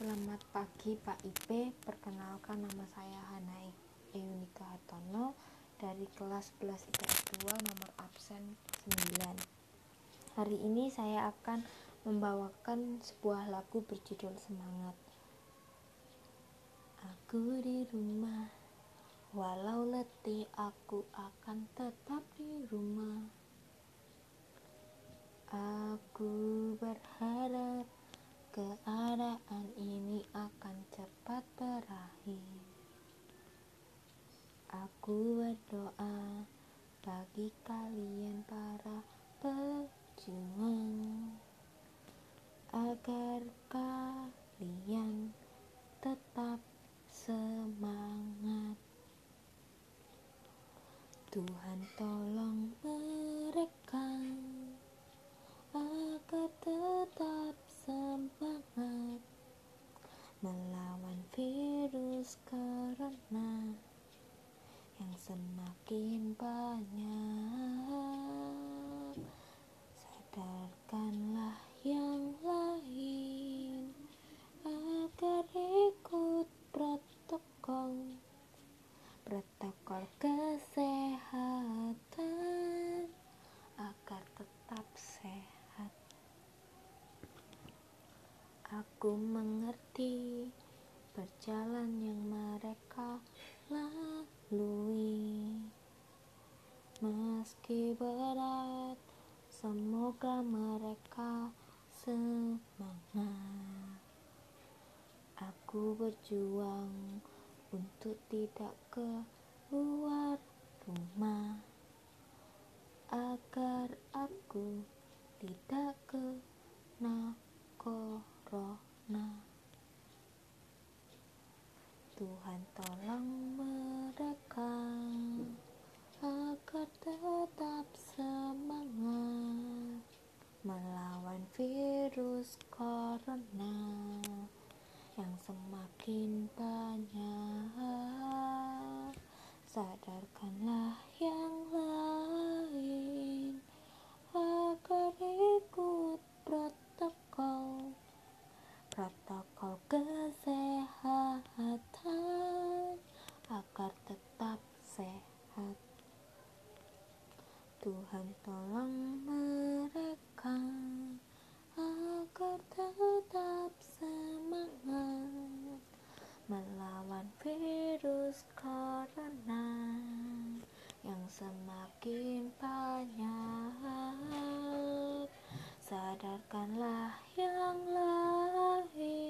Selamat pagi Pak IP, perkenalkan nama saya Hana Eunika Hartono dari kelas 11 IPS 2 nomor absen 9 Hari ini saya akan membawakan sebuah lagu berjudul Semangat. Aku di rumah, walau letih aku akan tetap di rumah. Aku berharap keadaan ini akan cepat berakhir. Aku berdoa bagi kalian para pejuang agar kalian tetap semangat. Tuhan tolong mereka agar tetap semangat melawan virus corona yang semakin banyak. Sadarkanlah yang lain agar ikut protokol protokol kesehatan agar tetap sehat. Aku mengerti perjalanan yang mereka lalui Meski berat, semoga mereka semangat. Aku berjuang untuk tidak keluar rumah Agar aku tidak kena corona. Tuhan tolong mereka agar tetap semangat melawan virus corona yang semakin banyak sadarkanlah yang lain agar ikut protokol protokol kesehatan agar tetap sehat. Tuhan tolong mereka tetap semangat melawan virus corona yang semakin banyak. Sadarkanlah yang lain